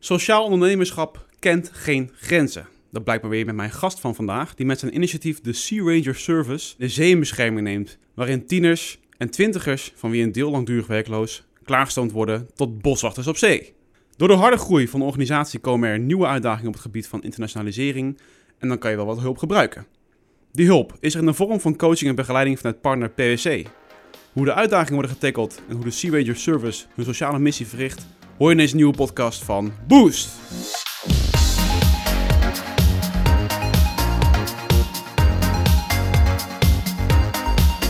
Sociaal ondernemerschap kent geen grenzen. Dat blijkt maar weer met mijn gast van vandaag, die met zijn initiatief de Sea Ranger Service de zee in bescherming neemt, waarin tieners en twintigers, van wie een deel langdurig werkloos, klaargestoomd worden tot boswachters op zee. Door de harde groei van de organisatie komen er nieuwe uitdagingen op het gebied van internationalisering en dan kan je wel wat hulp gebruiken. Die hulp is er in de vorm van coaching en begeleiding vanuit partner PwC. Hoe de uitdagingen worden getackeld en hoe de Sea Ranger Service hun sociale missie verricht, hoor je in deze nieuwe podcast van Boost.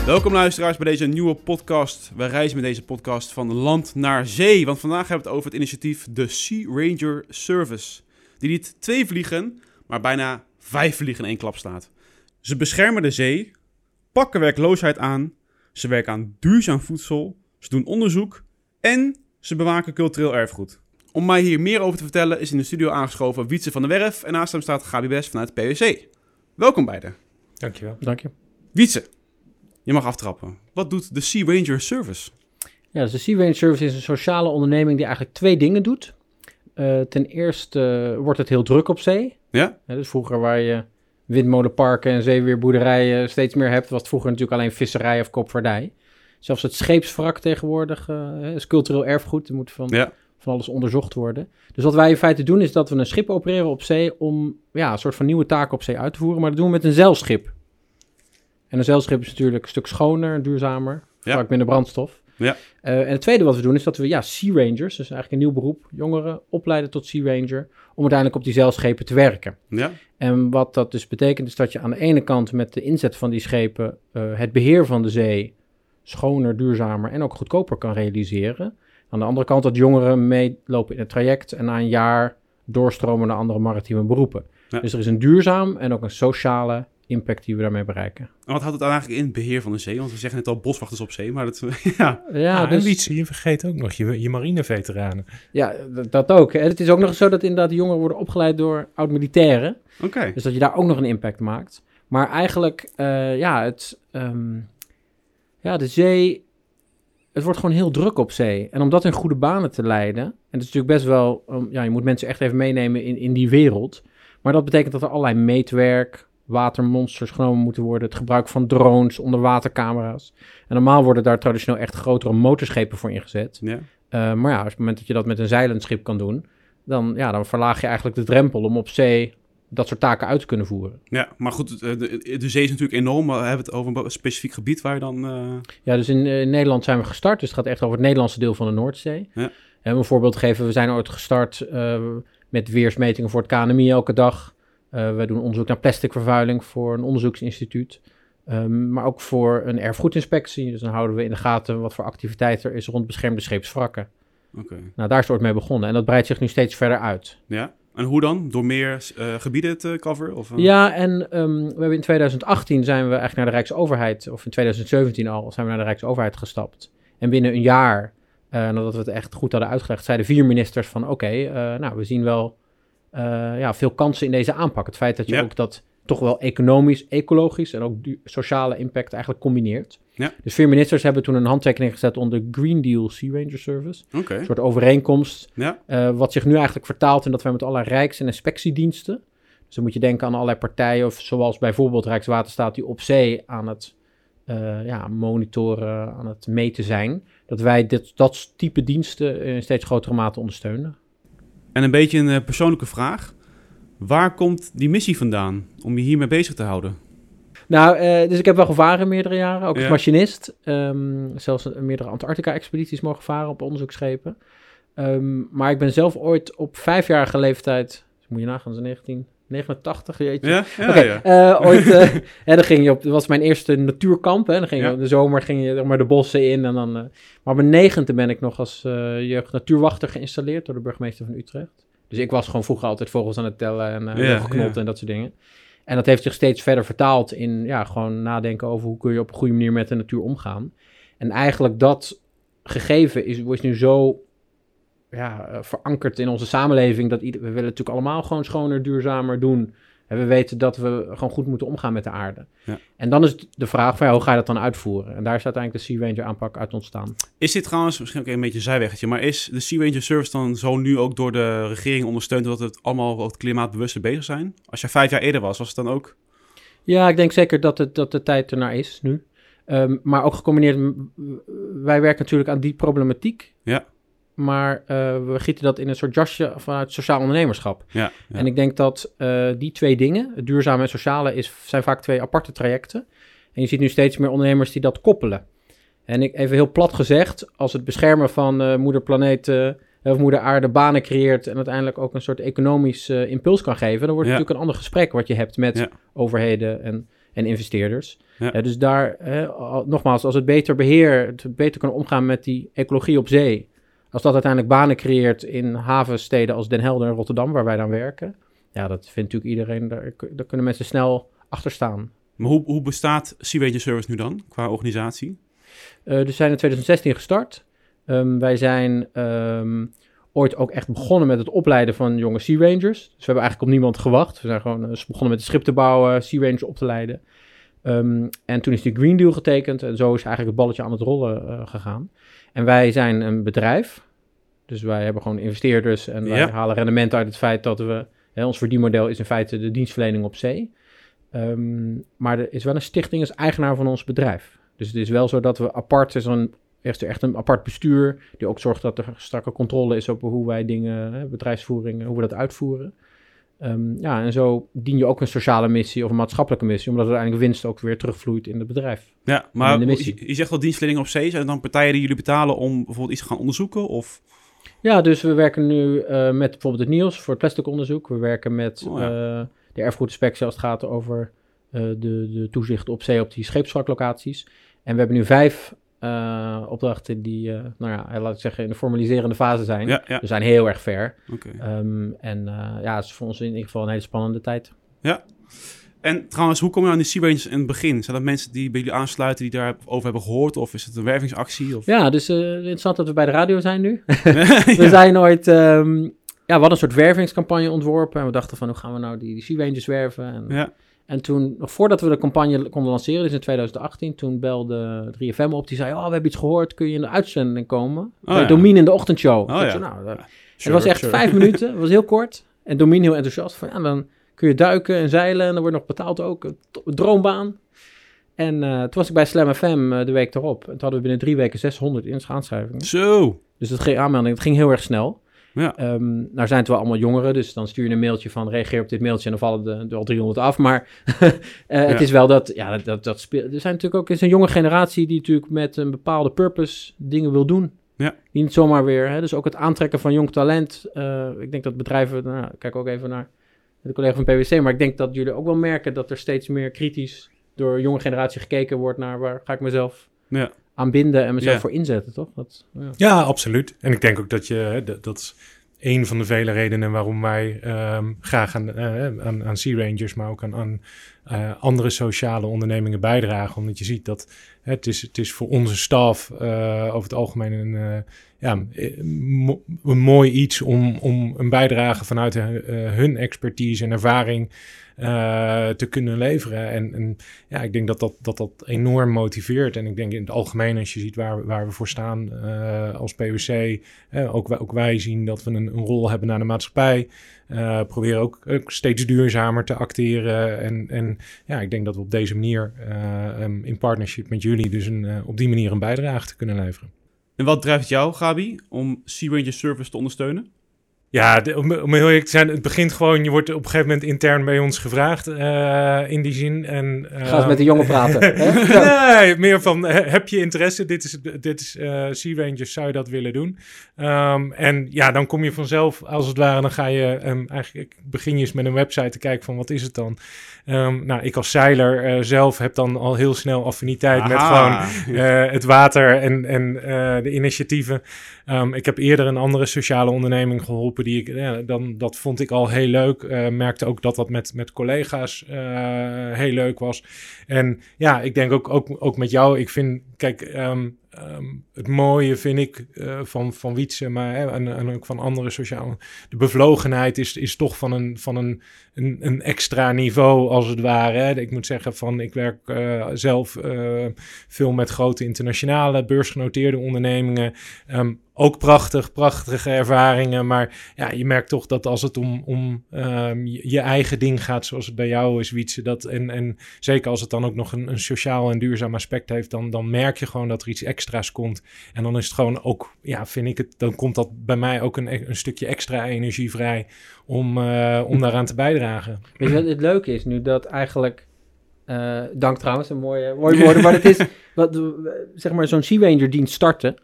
Welkom luisteraars bij deze nieuwe podcast. We reizen met deze podcast van land naar zee. Want vandaag hebben we het over het initiatief de Sea Ranger Service. Die niet twee vliegen, maar bijna vijf vliegen in één klap staat. Ze beschermen de zee, pakken werkloosheid aan, ze werken aan duurzaam voedsel, ze doen onderzoek en ze bewaken cultureel erfgoed. Om mij hier meer over te vertellen is in de studio aangeschoven Wietse van der Werf en naast hem staat Gabi Best vanuit PwC. Welkom beiden. Dankjewel. Dank je. Wietse, je mag aftrappen. Wat doet de Sea Ranger Service? Ja, dus de Sea Range Service is een sociale onderneming die eigenlijk twee dingen doet. Uh, ten eerste uh, wordt het heel druk op zee. Ja? ja? Dus vroeger waar je windmolenparken en zeeweerboerderijen steeds meer hebt, was het vroeger natuurlijk alleen visserij of koopvaardij. Zelfs het scheepswrak tegenwoordig uh, is cultureel erfgoed. Er moet van, ja. van alles onderzocht worden. Dus wat wij in feite doen is dat we een schip opereren op zee om ja, een soort van nieuwe taken op zee uit te voeren. Maar dat doen we met een zeilschip. En een zeilschip is natuurlijk een stuk schoner, duurzamer, Ja. vaak minder brandstof. Ja. Uh, en het tweede wat we doen is dat we ja, Sea Rangers, dus eigenlijk een nieuw beroep, jongeren opleiden tot Sea Ranger, om uiteindelijk op die zeilschepen te werken. Ja? En wat dat dus betekent is dat je aan de ene kant met de inzet van die schepen uh, het beheer van de zee schoner, duurzamer en ook goedkoper kan realiseren. Aan de andere kant dat jongeren meelopen in het traject en na een jaar doorstromen naar andere maritieme beroepen. Ja. Dus er is een duurzaam en ook een sociale impact die we daarmee bereiken. En wat houdt het dan eigenlijk in, beheer van de zee? Want we zeggen net al boswachters op zee, maar dat... ja. Ja, ah, dus, en Wietse, je vergeet ook nog je, je marineveteranen. ja dat ook. En het is ook nog zo dat inderdaad de jongeren worden opgeleid door oud-militairen. Oké. Dus dat je daar ook nog een impact maakt. Maar eigenlijk, uh, ja, het, um, ja, de zee, het wordt gewoon heel druk op zee. En om dat in goede banen te leiden, en het is natuurlijk best wel, um, ja, je moet mensen echt even meenemen in, in die wereld. Maar dat betekent dat er allerlei meetwerk, watermonsters genomen moeten worden, het gebruik van drones, onderwatercamera's. En normaal worden daar traditioneel echt grotere motorschepen voor ingezet. Ja. Uh, maar ja, op het moment dat je dat met een zeilend schip kan doen, dan, ja, dan verlaag je eigenlijk de drempel om op zee dat soort taken uit te kunnen voeren. Ja, maar goed, de, de zee is natuurlijk enorm. Maar we hebben het over een specifiek gebied waar je dan... Uh... Ja, dus in, uh, Nederland zijn we gestart. Dus het gaat echt over het Nederlandse deel van de Noordzee. Ja. En een voorbeeld geven, we zijn ooit gestart uh, met weersmetingen voor het KNMI elke dag. Uh, we doen onderzoek naar plasticvervuiling voor een onderzoeksinstituut. Um, maar ook voor een erfgoedinspectie. Dus dan houden we in de gaten wat voor activiteit er is rond beschermde scheepswrakken. Okay. Nou, daar is het ooit mee begonnen. En dat breidt zich nu steeds verder uit. Ja, en hoe dan? Door meer uh, gebieden te coveren? Of, uh... Ja, en um, we hebben in 2018 zijn we eigenlijk naar de Rijksoverheid, of in 2017 al, zijn we naar de Rijksoverheid gestapt. En binnen een jaar, uh, nadat we het echt goed hadden uitgelegd, zeiden vier ministers van oké, okay, nou, we zien wel ja, veel kansen in deze aanpak. Het feit dat je ja. ook dat toch wel economisch, ecologisch en ook sociale impact eigenlijk combineert. Ja. Dus vier ministers hebben toen een handtekening gezet onder Green Deal Sea Ranger Service. Okay. Een soort overeenkomst, ja. uh, wat zich nu eigenlijk vertaalt in dat wij met allerlei rijks- en inspectiediensten, dus dan moet je denken aan allerlei partijen, of zoals bijvoorbeeld Rijkswaterstaat die op zee aan het uh, ja, monitoren, aan het meten zijn, dat wij dit, dat type diensten in steeds grotere mate ondersteunen. En een beetje een uh, persoonlijke vraag. Waar komt die missie vandaan om je hiermee bezig te houden? Nou, uh, dus ik heb wel gevaren meerdere jaren, ook als Ja. machinist. Um, zelfs meerdere Antarctica-expedities mogen varen op onderzoeksschepen. Um, maar ik ben zelf ooit op vijfjarige leeftijd, dus moet je nagaan, dat is 1989, jeetje. Ja, ja, uh, ooit, uh, hè, dan ging je op, dat was mijn eerste natuurkamp, hè, dan ging je Ja. de zomer ging je zeg maar de bossen in en dan, uh, maar op mijn negende ben ik nog als jeugd natuurwachter geïnstalleerd door de burgemeester van Utrecht. Dus ik was gewoon vroeger altijd vogels aan het tellen en uh, Ja, geknotten ja. en dat soort dingen. En dat heeft zich steeds verder vertaald in ja, gewoon nadenken over hoe kun je op een goede manier met de natuur omgaan. En eigenlijk dat gegeven is, is nu zo ja, uh, verankerd in onze samenleving dat ieder, we willen natuurlijk allemaal gewoon schoner, duurzamer doen. En we weten dat we gewoon goed moeten omgaan met de aarde. Ja. En dan is de vraag van ja, hoe ga je dat dan uitvoeren? En daar is uiteindelijk de Sea Ranger aanpak uit ontstaan. Is dit trouwens, misschien ook een beetje een zijweggetje, maar is de Sea Ranger Service dan zo nu ook door de regering ondersteund dat het allemaal wat klimaatbewuster bezig zijn? Als je vijf jaar eerder was, was het dan ook? Ja, ik denk zeker dat, het, dat de tijd ernaar is nu. Ehm, maar ook gecombineerd, wij werken natuurlijk aan die problematiek. Ja. Maar eh, we gieten dat in een soort jasje vanuit sociaal ondernemerschap. Ja, ja. En ik denk dat eh, die twee dingen, het duurzame en sociale, is, zijn vaak twee aparte trajecten. En je ziet nu steeds meer ondernemers die dat koppelen. En ik, even heel plat gezegd, als het beschermen van eh, moeder planeet of moeder aarde banen creëert en uiteindelijk ook een soort economisch impuls kan geven, dan wordt het Ja. natuurlijk een ander gesprek wat je hebt met Ja. overheden en, en investeerders. Ja. Dus daar, al- nogmaals, als het beter beheer, het beter kunnen omgaan met die ecologie op zee, als dat uiteindelijk banen creëert in havensteden als Den Helder en Rotterdam, waar wij dan werken, ja, dat vindt natuurlijk iedereen, daar, daar kunnen mensen snel achter staan. Maar hoe, hoe bestaat Sea Ranger Service nu dan, qua organisatie? Eh, dus we zijn in 2016 gestart. Ehm, wij zijn ehm, ooit ook echt begonnen met het opleiden van jonge Sea Rangers. Dus we hebben eigenlijk op niemand gewacht. We zijn gewoon eh, begonnen met een schip te bouwen, Sea Rangers op te leiden. Ehm, en toen is die Green Deal getekend en zo is eigenlijk het balletje aan het rollen eh, gegaan. En wij zijn een bedrijf. Dus wij hebben gewoon investeerders en wij Ja. halen rendement uit het feit dat we... Hè, ons verdienmodel is in feite de dienstverlening op zee. Ehm, maar er is wel een stichting als eigenaar van ons bedrijf. Dus het is wel zo dat we apart, is een, echt, echt een apart bestuur, die ook zorgt dat er strakke controle is op hoe wij dingen, hè, bedrijfsvoering, hoe we dat uitvoeren. Ehm, ja, en zo dien je ook een sociale missie of een maatschappelijke missie, omdat uiteindelijk winst ook weer terugvloeit in het bedrijf. Ja, maar je, je zegt wel dienstverlening op zee. Zijn dan partijen die jullie betalen om bijvoorbeeld iets te gaan onderzoeken? Of... Ja, dus we werken nu eh, met bijvoorbeeld het NIOS voor het plastic onderzoek. We werken met Oh, ja. eh, de erfgoedinspectie als het gaat over eh, de, de toezicht op zee op die scheepswraklocaties. En we hebben nu vijf eh, opdrachten die, eh, nou ja, laat ik zeggen, in de formaliserende fase zijn. Ja, ja, We zijn heel erg ver. Ehm, en eh, ja, het is voor ons in ieder geval een hele spannende tijd. En trouwens, hoe kom je aan die Sea Rangers in het begin? Zijn dat mensen die bij jullie aansluiten, die daarover hebben gehoord? Of is het een wervingsactie? Of... Ja, dus interessant dat we bij de radio zijn nu. Ja. We zijn ooit, ehm, ja, we hadden een soort wervingscampagne ontworpen. En we dachten van, hoe gaan we nou die, die werven? En, Ja. En toen, nog voordat we de campagne konden lanceren, dus in 2018, toen belde 3FM op. Die zei, oh, we hebben iets gehoord, kun je in de uitzending komen? bij ja. Domien in de ochtendshow. Oh, Ik ja. zei, nou, dat- Sure, het was echt sure. vijf minuten, het was heel kort. En Domien heel enthousiast van, ja, dan kun je duiken en zeilen en dan wordt nog betaald ook. Een droombaan. En eh, toen was ik bij Slam FM eh, de week erop. En toen hadden we binnen drie weken 600 in aanschrijvingen. Zo. Dus dat ging aanmelding, het ging heel erg snel. Ja. Ehm, nou zijn het wel allemaal jongeren, dus dan stuur je een mailtje van reageer op dit mailtje en dan vallen er al 300 af. Maar eh, het is wel dat, ja, dat, dat, dat speelt. Er zijn natuurlijk ook is een jonge generatie die natuurlijk met een bepaalde purpose dingen wil doen. Ja. Die niet zomaar weer, hè, dus ook het aantrekken van jong talent. eh, ik denk dat bedrijven, nou, ik kijk ook even naar de collega van PwC, maar ik denk dat jullie ook wel merken dat er steeds meer kritisch door jonge generatie gekeken wordt naar waar ga ik mezelf Ja. Aan binden en mezelf Ja. voor inzetten, toch? Dat, ja. Ja, absoluut. En ik denk ook dat je, dat, dat is een van de vele redenen waarom wij ehm, graag aan, eh, aan, aan Sea Rangers, maar ook aan, aan eh, andere sociale ondernemingen bijdragen. Omdat je ziet dat het, is, het is voor onze staf eh, over het algemeen een, eh, ja, een mooi iets om, om een bijdrage vanuit hun expertise en ervaring te kunnen leveren. En, en ja, ik denk dat dat, dat dat enorm motiveert. En ik denk in het algemeen, als je ziet waar, waar we voor staan als PwC, ook, wij, ook wij zien dat we een, een rol hebben naar de maatschappij. Eh proberen ook, steeds duurzamer te acteren. En, en ja, ik denk dat we op deze manier, eh, em, in partnership met jullie, dus een, eh, op die manier een bijdrage te kunnen leveren. En wat drijft jou, Gabi, om Sea Ranger Service te ondersteunen? Ja, de- om, om heel eerlijk te zijn, het begint gewoon, je wordt op een gegeven moment intern bij ons gevraagd eh, in die zin. En, Ga eens met de jongen praten. hè? nee, meer van, eh, heb je interesse? Dit is, dit is eh Sea Rangers, zou je dat willen doen? Ehm, en ja, dan kom je vanzelf, als het ware, dan ga je ehm, eigenlijk, begin je eens met een website te kijken van, wat is het dan? Ehm, nou, ik als zeiler eh, zelf heb dan al heel snel affiniteit met gewoon eh, het water en, en eh, de initiatieven. Ehm, ik heb eerder een andere sociale onderneming geholpen. Die ik, dan, dat vond ik al heel leuk. Eh, merkte ook dat dat met, met collega's eh, heel leuk was. En ja, ik denk ook, ook, ook met jou. Ik vind, kijk, ehm, ehm, het mooie, vind ik, uh, van, van Wietse, maar hè, en, en, ook van andere sociale. De bevlogenheid is, is toch van, een, van een, een, extra niveau, als het ware. Ik moet zeggen, van, ik werk uh, zelf uh, veel met grote internationale beursgenoteerde ondernemingen. Um, ook prachtig, prachtige ervaringen. Maar ja, je merkt toch dat als het om, om um, je eigen ding gaat, zoals het bij jou is, Wietse, dat en, en zeker als het dan ook nog een, een sociaal en duurzaam aspect heeft, dan, dan merk je gewoon dat er iets extra's komt. En dan is het gewoon ook, ja, vind ik het, dan komt dat bij mij ook een, een stukje extra energie vrij om, uh, om daaraan te bijdragen. Weet je wat het leuke is nu dat eigenlijk. Uh, dank trouwens, een mooie, mooie woorden. maar het is, wat, zeg maar, zo'n Sea Ranger dienst starten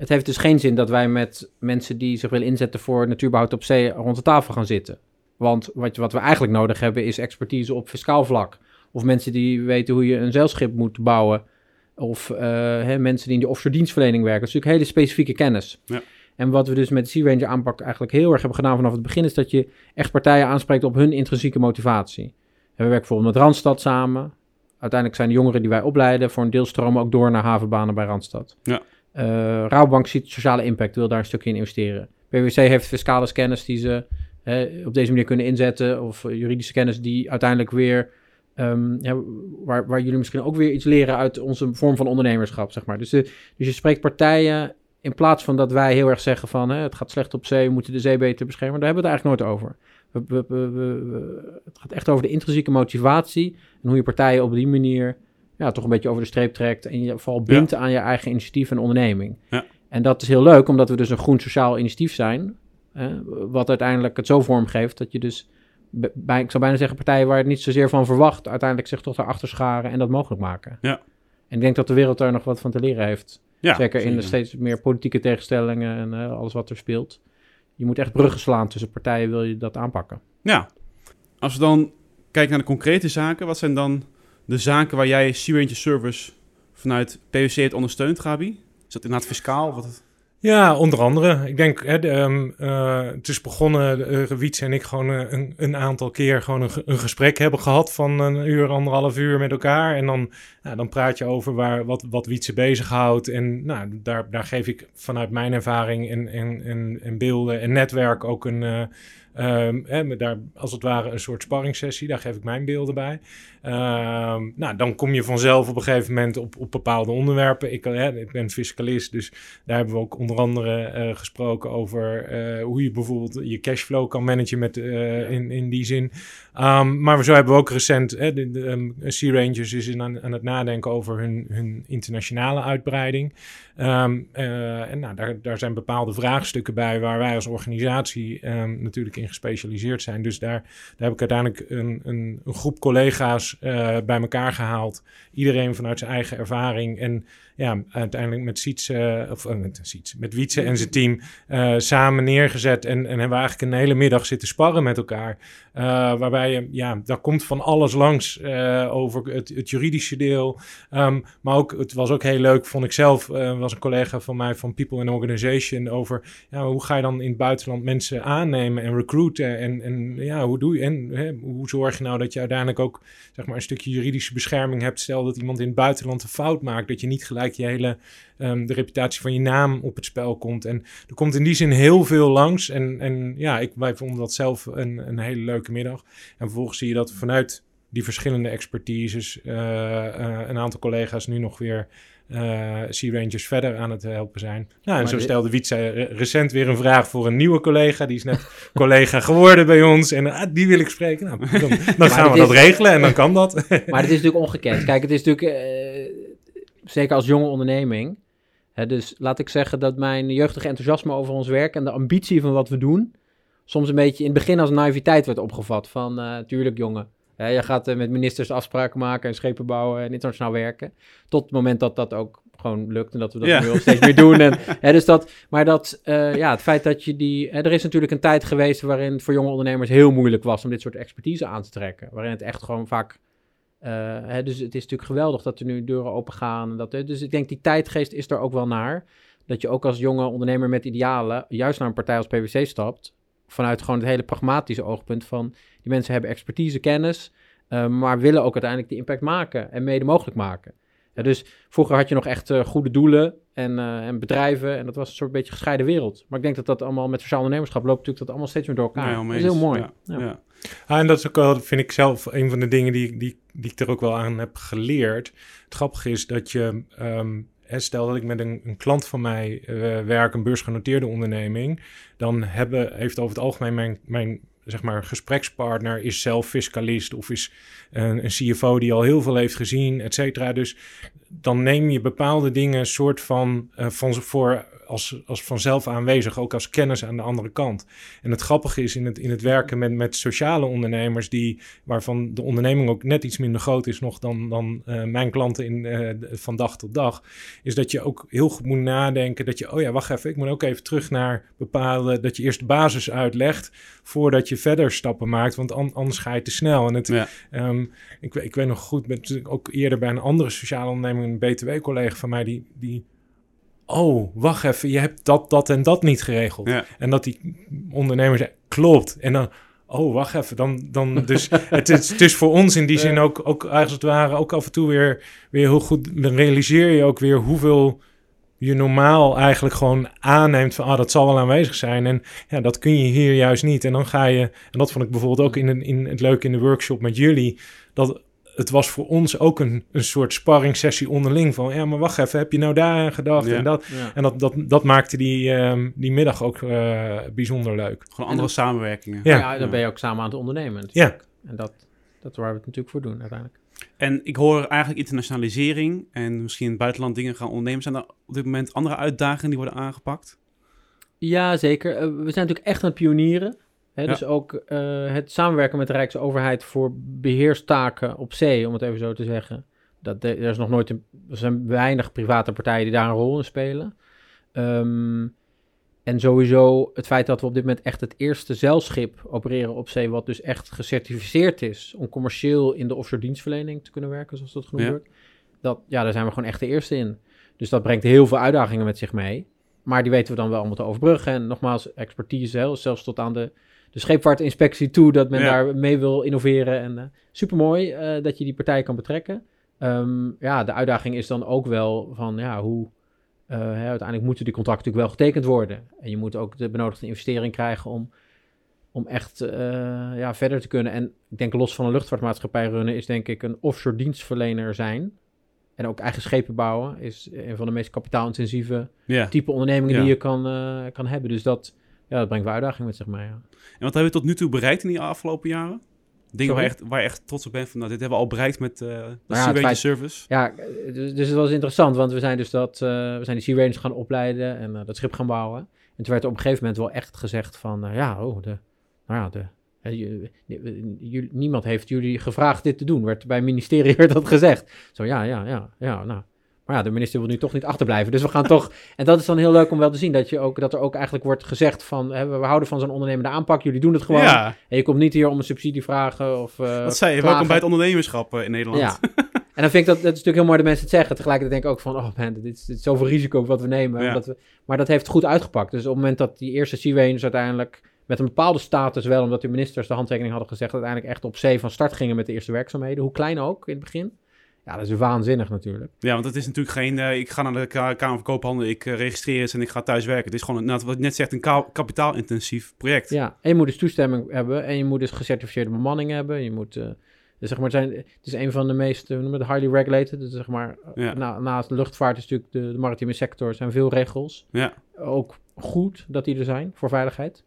het heeft dus geen zin dat wij met mensen die zich willen inzetten voor natuurbehoud op zee rond de tafel gaan zitten. Want wat, wat we eigenlijk nodig hebben is expertise op fiscaal vlak. Of mensen die weten hoe je een zeilschip moet bouwen. Of uh, hè, mensen die in de offshore dienstverlening werken. Dat is natuurlijk hele specifieke kennis. Ja. En wat we dus met de Sea Ranger aanpak eigenlijk heel erg hebben gedaan vanaf het begin... is dat je echt partijen aanspreekt op hun intrinsieke motivatie. En we werken bijvoorbeeld met Randstad samen. Uiteindelijk zijn de jongeren die wij opleiden... voor een deel stromen ook door naar havenbanen bij Randstad. Ja. Uh, Rabobank ziet sociale impact, wil daar een stukje in investeren. PwC heeft fiscale kennis die ze op deze manier kunnen inzetten, of juridische kennis die uiteindelijk weer, um, ja, waar, waar jullie misschien ook weer iets leren uit onze vorm van ondernemerschap, zeg maar. Dus, de, dus je spreekt partijen in plaats van dat wij heel erg zeggen van hè, het gaat slecht op zee, we moeten de zee beter beschermen, daar hebben we het eigenlijk nooit over. We, we, we, het gaat echt over de intrinsieke motivatie en hoe je partijen op die manier ja, toch een beetje over de streep trekt. En je vooral bindt aan je eigen initiatief en onderneming. Ja. En dat is heel leuk, omdat we dus een groen sociaal initiatief zijn. wat uiteindelijk het zo vormgeeft dat je dus, bij, ik zou bijna zeggen, partijen waar het niet zozeer van verwacht, uiteindelijk zich toch erachter scharen en dat mogelijk maken. Ja. En ik denk dat de wereld daar nog wat van te leren heeft. Ja, zeker in de steeds meer politieke tegenstellingen en uh, alles wat er speelt. Je moet echt bruggen slaan tussen partijen, wil je dat aanpakken. Ja, als we dan kijken naar de concrete zaken, wat zijn dan de zaken waar jij Sea Ranger Service vanuit PwC het ondersteunt, Gabi? Is dat inderdaad fiscaal? Wat Ja, onder andere. Ik denk, hè, de, um, uh, het is begonnen, uh, Wietse en ik gewoon uh, een, een, aantal keer gewoon een, een, gesprek hebben gehad van een uur, anderhalf uur met elkaar. En dan, nou, dan praat je over waar, wat, wat Wietse bezighoudt. En nou, daar, daar geef ik vanuit mijn ervaring en, en, en, en beelden en netwerk ook een Um, hè, daar als het ware een soort sparringssessie, daar geef ik mijn beelden bij. Um, nou, dan kom je vanzelf op een gegeven moment op, op bepaalde onderwerpen. Ik, hè, ik ben fiscalist, dus daar hebben we ook onder andere uh, gesproken over uh, hoe je bijvoorbeeld je cashflow kan managen met, uh, in, in die zin. Um, maar zo hebben we ook recent, hè, de, de Sea Rangers is in aan, aan, het nadenken over hun, hun internationale uitbreiding. Um, uh, en nou, daar, daar zijn bepaalde vraagstukken bij waar wij als organisatie natuurlijk in gespecialiseerd zijn. Dus daar, daar heb ik uiteindelijk een, een, een groep collega's uh, bij elkaar gehaald. Iedereen vanuit zijn eigen ervaring. En ja, uiteindelijk met Sietse, of uh, met Sietse, met Wietse en zijn team samen neergezet. En, en hebben we eigenlijk een hele middag zitten sparren met elkaar. waarbij je, ja, daar komt van alles langs over het, juridische deel. Um, maar ook, het was ook heel leuk, vond ik zelf, was een collega van mij van People and Organization over ja, hoe ga je dan in het buitenland mensen aannemen en recruiten. En, en ja, hoe doe je, en hè, hoe zorg je nou dat je uiteindelijk ook, zeg maar, een stukje juridische bescherming hebt. Stel dat iemand in het buitenland een fout maakt, dat je niet gelijk je hele um, de reputatie van je naam op het spel komt. En er komt in die zin heel veel langs. En, en ja, ik, wij vonden dat zelf een, een hele leuke middag. En vervolgens zie je dat vanuit die verschillende expertises uh, uh, een aantal collega's nu nog weer uh, Sea Rangers verder aan het helpen zijn. Nou, en zo stelde Wietse recent weer een vraag voor een nieuwe collega. Die is net collega geworden bij ons. En uh, die wil ik spreken. Nou, dan, dan gaan we dat regelen en dan kan dat. maar het is natuurlijk ongekend. Kijk, het is natuurlijk zeker als jonge onderneming. Dus laat ik zeggen dat mijn jeugdige enthousiasme over ons werk en de ambitie van wat we doen, soms een beetje in het begin als naïviteit werd opgevat. Van, uh, tuurlijk jongen, je gaat uh, met ministers afspraken maken en schepen bouwen en internationaal werken. Tot het moment dat dat ook gewoon lukt en dat we dat ja. nu steeds meer doen. En, hè, dus dat, maar dat, uh, ja, het feit dat je die... Hè, er is natuurlijk een tijd geweest waarin het voor jonge ondernemers heel moeilijk was om dit soort expertise aan te trekken. Waarin het echt gewoon vaak uh, hè, dus het is natuurlijk geweldig dat er nu deuren open gaan. Dat, dus ik denk die tijdgeest is er ook wel naar. Dat je ook als jonge ondernemer met idealen juist naar een partij als PwC stapt. Vanuit gewoon het hele pragmatische oogpunt van die mensen hebben expertise, kennis. Uh, maar willen ook uiteindelijk die impact maken en mede mogelijk maken. Ja, dus vroeger had je nog echt eh, goede doelen en, eh, en bedrijven. En dat was een soort beetje gescheiden wereld. Maar ik denk dat dat allemaal met sociaal ondernemerschap loopt natuurlijk dat allemaal steeds meer door elkaar. Ja, dat is heel mooi. Ja, Ja. ja. Ah, en dat is ook wel, vind ik zelf, een van de dingen die, die, die ik er ook wel aan heb geleerd. Het grappige is dat je, ehm, stel dat ik met een, een klant van mij eh, werk, een beursgenoteerde onderneming, dan hebben, heeft over het algemeen mijn, mijn zeg maar, gesprekspartner is zelf fiscalist of is een, een CFO die al heel veel heeft gezien, et cetera. Dus dan neem je bepaalde dingen soort van, eh, van voor als, als vanzelf aanwezig, ook als kennis aan de andere kant. En het grappige is in het, in het werken met, met sociale ondernemers, die, waarvan de onderneming ook net iets minder groot is nog dan, dan eh, mijn klanten in, eh, van dag tot dag, is dat je ook heel goed moet nadenken dat je, oh ja, wacht even, ik moet ook even terug naar bepaalde, dat je eerst de basis uitlegt voordat je verder stappen maakt, want an- anders ga je te snel. En het, Ja. Ehm, ik, ik weet nog goed, met, ook eerder bij een andere sociale onderneming, een BTW-collega van mij, die, die. Oh, wacht even, je hebt dat, dat en dat niet geregeld. Ja. En dat die ondernemer zei, klopt. En dan, oh, wacht even, dan, dan dus het is, het is voor ons in die zin ook, ook als het ware, ook af en toe weer, weer heel goed, dan realiseer je ook weer hoeveel je normaal eigenlijk gewoon aanneemt van, ah, dat zal wel aanwezig zijn. En ja, dat kun je hier juist niet. En dan ga je, en dat vond ik bijvoorbeeld ook in, een, in het leuke in de workshop met jullie, dat het was voor ons ook een, een soort sparringssessie onderling van, ja, maar wacht even, heb je nou daar aan gedacht Ja. en dat? Ja. En dat, dat, dat maakte die, ehm, die middag ook eh, bijzonder leuk. Gewoon andere samenwerkingen. Ja. Ja, dan ben je ook samen aan het ondernemen. Ja. En dat, dat waar we het natuurlijk voor doen uiteindelijk. En ik hoor eigenlijk internationalisering en misschien in het buitenland dingen gaan ondernemen. Zijn er op dit moment andere uitdagingen die worden aangepakt? Ja, zeker. Eh, we zijn natuurlijk echt aan het pionieren. Ja. Dus ook eh, het samenwerken met de Rijksoverheid voor beheerstaken op zee, om het even zo te zeggen. Dat, er is nog nooit een, er zijn weinig private partijen die daar een rol in spelen. Ehm, en sowieso het feit dat we op dit moment echt het eerste zeilschip opereren op zee, wat dus echt gecertificeerd is om commercieel in de offshore dienstverlening te kunnen werken, zoals dat genoemd Ja. wordt. Dat, ja, daar zijn we gewoon echt de eerste in. Dus dat brengt heel veel uitdagingen met zich mee. Maar die weten we dan wel allemaal te overbruggen. En nogmaals, expertise, zelfs tot aan de, de scheepvaartinspectie toe, dat men Ja. daar mee wil innoveren. En eh supermooi eh, dat je die partij kan betrekken. Ehm, ja, de uitdaging is dan ook wel van, ja, hoe... eh, hè, uiteindelijk moeten die contracten natuurlijk wel getekend worden. En je moet ook de benodigde investering krijgen om, om echt ja, verder te kunnen. En ik denk los van een luchtvaartmaatschappij runnen is denk ik een offshore dienstverlener zijn. En ook eigen schepen bouwen is een van de meest kapitaalintensieve Ja. type ondernemingen Ja. die je kan, kan hebben. Dus dat, ja, dat brengt wel uitdagingen met zich mee. Ja. En wat hebben we tot nu toe bereikt in die afgelopen jaren? Dingen waar je, echt, waar je echt trots op bent van, nou, dit hebben we al bereikt met eh de ja, Ranger feit- Service. Ja, dus, dus het was interessant, want we zijn dus dat, eh, we zijn die Sea Rangers gaan opleiden en eh, dat schip gaan bouwen. En toen werd er op een gegeven moment wel echt gezegd van, ja, oh, de, nou ja, de, niemand heeft jullie gevraagd dit te doen. Werd, bij het ministerie werd dat gezegd. Zo, ja, ja, ja, ja, nou. Maar ja, de minister wil nu toch niet achterblijven. Dus we gaan toch. En dat is dan heel leuk om wel te zien. Dat, je ook, dat er ook eigenlijk wordt gezegd van. Hè, we houden van zo'n ondernemende aanpak. Jullie doen het gewoon. Ja, En je komt niet hier om een subsidie vragen. Of, eh, dat zei je. Welkom bij het ondernemerschap eh, in Nederland. Ja. En dan vind ik dat, dat is natuurlijk heel mooi dat mensen het zeggen. Tegelijkertijd denk ik ook van, oh man, dit is, dit is zoveel risico wat we nemen. Ja. We, maar dat heeft goed uitgepakt. Dus op het moment dat die eerste Sea Rangers uiteindelijk met een bepaalde status wel, omdat de ministers de handtekening hadden gezegd, uiteindelijk echt op zee van start gingen met de eerste werkzaamheden. Hoe klein ook in het begin. Ja, dat is waanzinnig natuurlijk. Ja, want het is natuurlijk geen, eh, ik ga naar de Ka- Kamer van Koophandel, ik eh, registreer het en ik ga thuis werken. Het is gewoon, nou, wat net zegt, een ka- kapitaalintensief project. Ja, en je moet dus toestemming hebben en je moet dus gecertificeerde bemanning hebben. Je moet, eh, dus zeg maar, het, zijn, het is een van de meest, noemen we het, highly regulated. Dus zeg maar, Ja. na, naast de luchtvaart is natuurlijk de, de maritieme sector, zijn veel regels. Ja. Ook goed dat die er zijn voor veiligheid.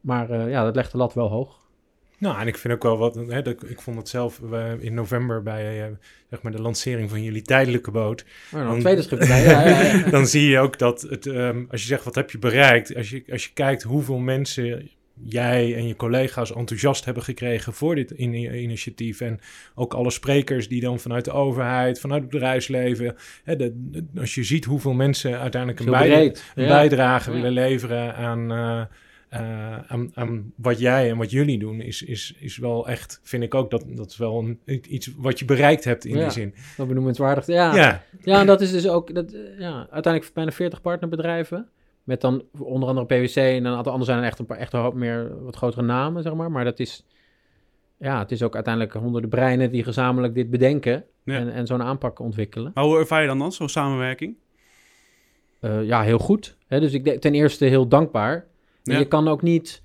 Maar ja, dat legt de lat wel hoog. Nou, en ik vind ook wel wat, hè, dat, ik vond het zelf eh, in november bij eh, zeg maar de lancering van jullie tijdelijke boot. Maar Dan- tweede schip erbij. Ja, ja, ja. dan zie je ook dat het, ehm, als je zegt wat heb je bereikt, als je, als je kijkt hoeveel mensen jij en je collega's enthousiast hebben gekregen voor dit in- initiatief. En ook alle sprekers die dan vanuit de overheid, vanuit het bedrijfsleven. Hè, de, de- als je ziet hoeveel mensen uiteindelijk een, bijdrage willen leveren aan, eh, eh, aan, aan wat jij en wat jullie doen, is, is, is wel echt, vind ik ook, dat, dat is wel een, iets wat je bereikt hebt in Ja. die zin. Dat benoemenswaardig. Ja, Ja, Ja, en dat is dus ook, dat, eh, ja, uiteindelijk bijna 40 partnerbedrijven. Met dan onder andere PwC en een aantal anderen zijn er echt een paar echt een hoop meer wat grotere namen, zeg maar. Maar dat is, ja, het is ook uiteindelijk honderden breinen die gezamenlijk dit bedenken Ja. en, en zo'n aanpak ontwikkelen. Maar hoe ervaar je dan dan, zo'n samenwerking? Eh, ja, heel goed. Hè? Dus ik denk ten eerste heel dankbaar. En Ja. je kan ook niet,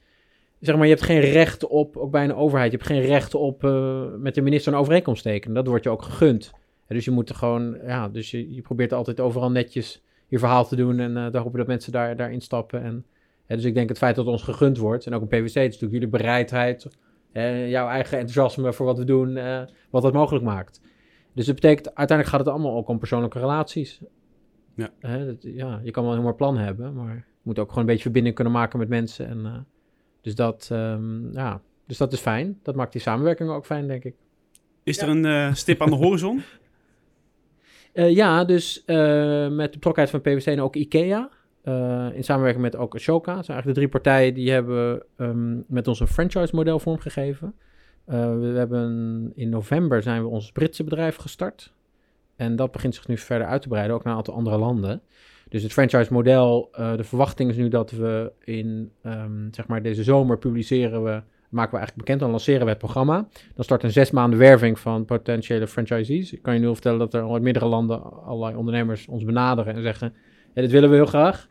zeg maar, je hebt geen recht op, ook bij een overheid, je hebt geen recht op eh, met de minister een overeenkomst tekenen. Dat wordt je ook gegund. Hè, dus je moet er gewoon, ja, dus je, je probeert altijd overal netjes je verhaal te doen en eh dan hopen dat mensen daar, daarin stappen. En, dus ik denk het feit dat het ons gegund wordt, en ook een PwC, het is natuurlijk jullie bereidheid, eh, jouw eigen enthousiasme voor wat we doen, eh, wat dat mogelijk maakt. Dus het betekent, uiteindelijk gaat het allemaal ook om persoonlijke relaties. Ja. Hè, dat, ja, je kan wel een heel mooi plan hebben, maar moet ook gewoon een beetje verbinding kunnen maken met mensen. En, eh, dus, dat, ehm, ja, dus dat is fijn. Dat maakt die samenwerking ook fijn, denk ik. Is er een eh, stip aan de horizon? Eh, ja, dus eh, met de betrokkenheid van PwC en ook IKEA. eh, in samenwerking met ook Ashoka. Dat zijn eigenlijk de drie partijen die hebben ehm, met ons een franchise model vormgegeven. Eh, we hebben in november zijn we ons Britse bedrijf gestart. En dat begint zich nu verder uit te breiden, ook naar een aantal andere landen. Dus het franchise model, eh, de verwachting is nu dat we in ehm, zeg maar deze zomer publiceren we, maken we eigenlijk bekend, dan lanceren we het programma. Dan start een zes maanden werving van potentiële franchisees. Ik kan je nu al vertellen dat er al uit meerdere landen allerlei ondernemers ons benaderen en zeggen, ja, dit willen we heel graag.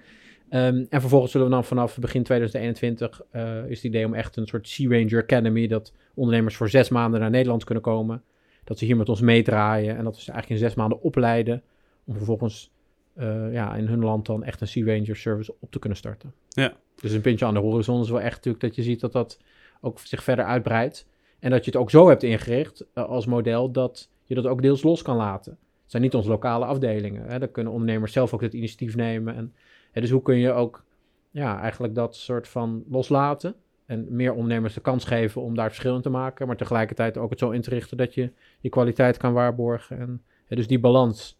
Ehm, en vervolgens zullen we dan vanaf begin 2021 eh, is het idee om echt een soort Sea Ranger Academy, dat ondernemers voor zes maanden naar Nederland kunnen komen. Dat ze hier met ons meedraaien en dat we ze eigenlijk in zes maanden opleiden om vervolgens eh, ja, in hun land dan echt een Sea Ranger service op te kunnen starten. Ja. Dus een puntje aan de horizon is wel echt natuurlijk dat je ziet dat dat ook zich verder uitbreidt. En dat je het ook zo hebt ingericht eh, als model dat je dat ook deels los kan laten. Het zijn niet onze lokale afdelingen. Hè. Daar kunnen ondernemers zelf ook het initiatief nemen. En, hè, dus hoe kun je ook ja, eigenlijk dat soort van loslaten. En meer ondernemers de kans geven om daar verschil in te maken. Maar tegelijkertijd ook het zo in te richten dat je je kwaliteit kan waarborgen. En hè, dus die balans,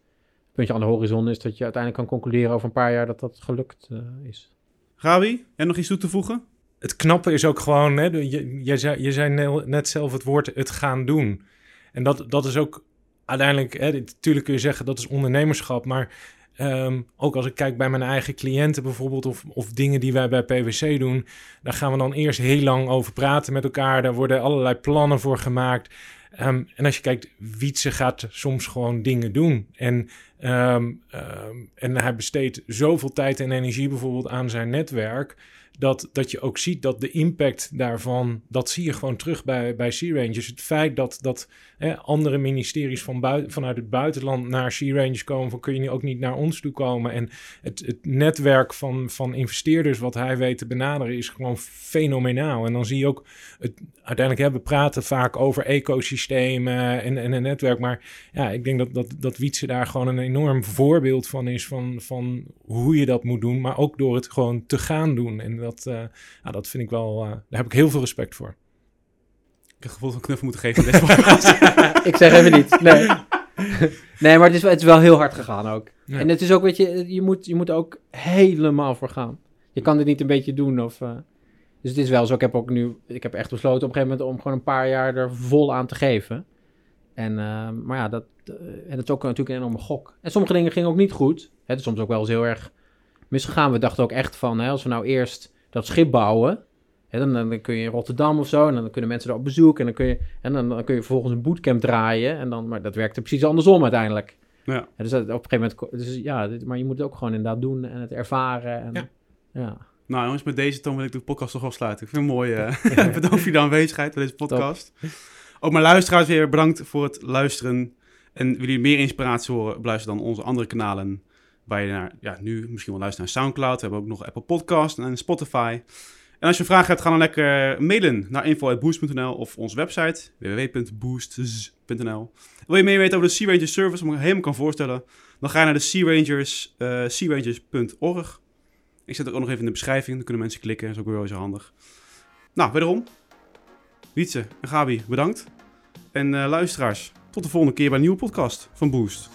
puntje aan de horizon, is dat je uiteindelijk kan concluderen over een paar jaar dat dat gelukt eh, is. Gabi, en nog iets toe te voegen? Het knappe is ook gewoon, hè, je, je, zei, je zei ne- net zelf het woord het gaan doen. En dat, dat is ook uiteindelijk, hè, natuurlijk kun je zeggen dat is ondernemerschap, maar ehm, ook als ik kijk bij mijn eigen cliënten bijvoorbeeld, of, of dingen die wij bij PwC doen, daar gaan we dan eerst heel lang over praten met elkaar. Daar worden allerlei plannen voor gemaakt. Ehm, en als je kijkt, Wietse gaat soms gewoon dingen doen. En, ehm, ehm, en hij besteedt zoveel tijd en energie bijvoorbeeld aan zijn netwerk. Dat, dat je ook ziet dat de impact daarvan, dat zie je gewoon terug bij, bij Sea Rangers. Het feit dat, dat hè, andere ministeries van bui- vanuit het buitenland naar Sea Rangers komen, van kun je nu ook niet naar ons toe komen. En het, het netwerk van, van investeerders wat hij weet te benaderen is gewoon fenomenaal. En dan zie je ook, het, uiteindelijk hebben we praten vaak over ecosystemen en, en een netwerk. Maar ja, ik denk dat, dat, dat Wietse daar gewoon een enorm voorbeeld van is van, van hoe je dat moet doen. Maar ook door het gewoon te gaan doen. En dat, eh, ja, dat vind ik wel, eh, daar heb ik heel veel respect voor. Ik heb het gevoel van knuffel moeten geven ik zeg even niet. Nee, nee maar het is, wel- het is wel heel hard gegaan ook. Ja. En het is ook, weet je, je moet, je moet ook helemaal voor gaan. Je kan dit niet een beetje doen of... eh, dus het is wel zo, ik heb ook nu... Ik heb echt besloten op een gegeven moment om gewoon een paar jaar er vol aan te geven. En, eh, maar ja, dat, en dat is ook natuurlijk een enorme gok. En sommige dingen gingen ook niet goed. Het is soms ook wel eens heel erg misgegaan. We dachten ook echt van, hè, als we nou eerst dat schip bouwen... Hè, dan, dan kun je in Rotterdam of zo, en dan kunnen mensen er op bezoek. En dan kun je, en dan, dan kun je vervolgens een bootcamp draaien. En dan, maar dat werkte precies andersom uiteindelijk. Ja. Dus dat, op een gegeven moment, dus ja, dit- maar je moet het ook gewoon inderdaad doen en het ervaren. En, Ja. ja. Nou jongens, met deze toon wil ik de podcast toch afsluiten. Ik vind het mooi. bedankt voor je aanwezigheid bij deze podcast. Ook mijn luisteraars weer bedankt voor het luisteren. En wil je meer inspiratie horen, beluister dan onze andere kanalen. Waar je naar, ja, nu misschien wel luistert naar Soundcloud. We hebben ook nog Apple Podcast en Spotify. En als je vragen hebt, ga dan lekker mailen naar info.boost.nl of onze website www.boosts.nl. Wil je meer weten over de Sea Rangers service, om ik helemaal kan voorstellen, dan ga je naar de Sea Rangers, eh searangers.org. Ik zet het ook nog even in de beschrijving, dan kunnen mensen klikken, dat is ook weer wel zo handig. Nou, wederom, Wietse en Gabi, bedankt. En eh, luisteraars, tot de volgende keer bij een nieuwe podcast van Boost.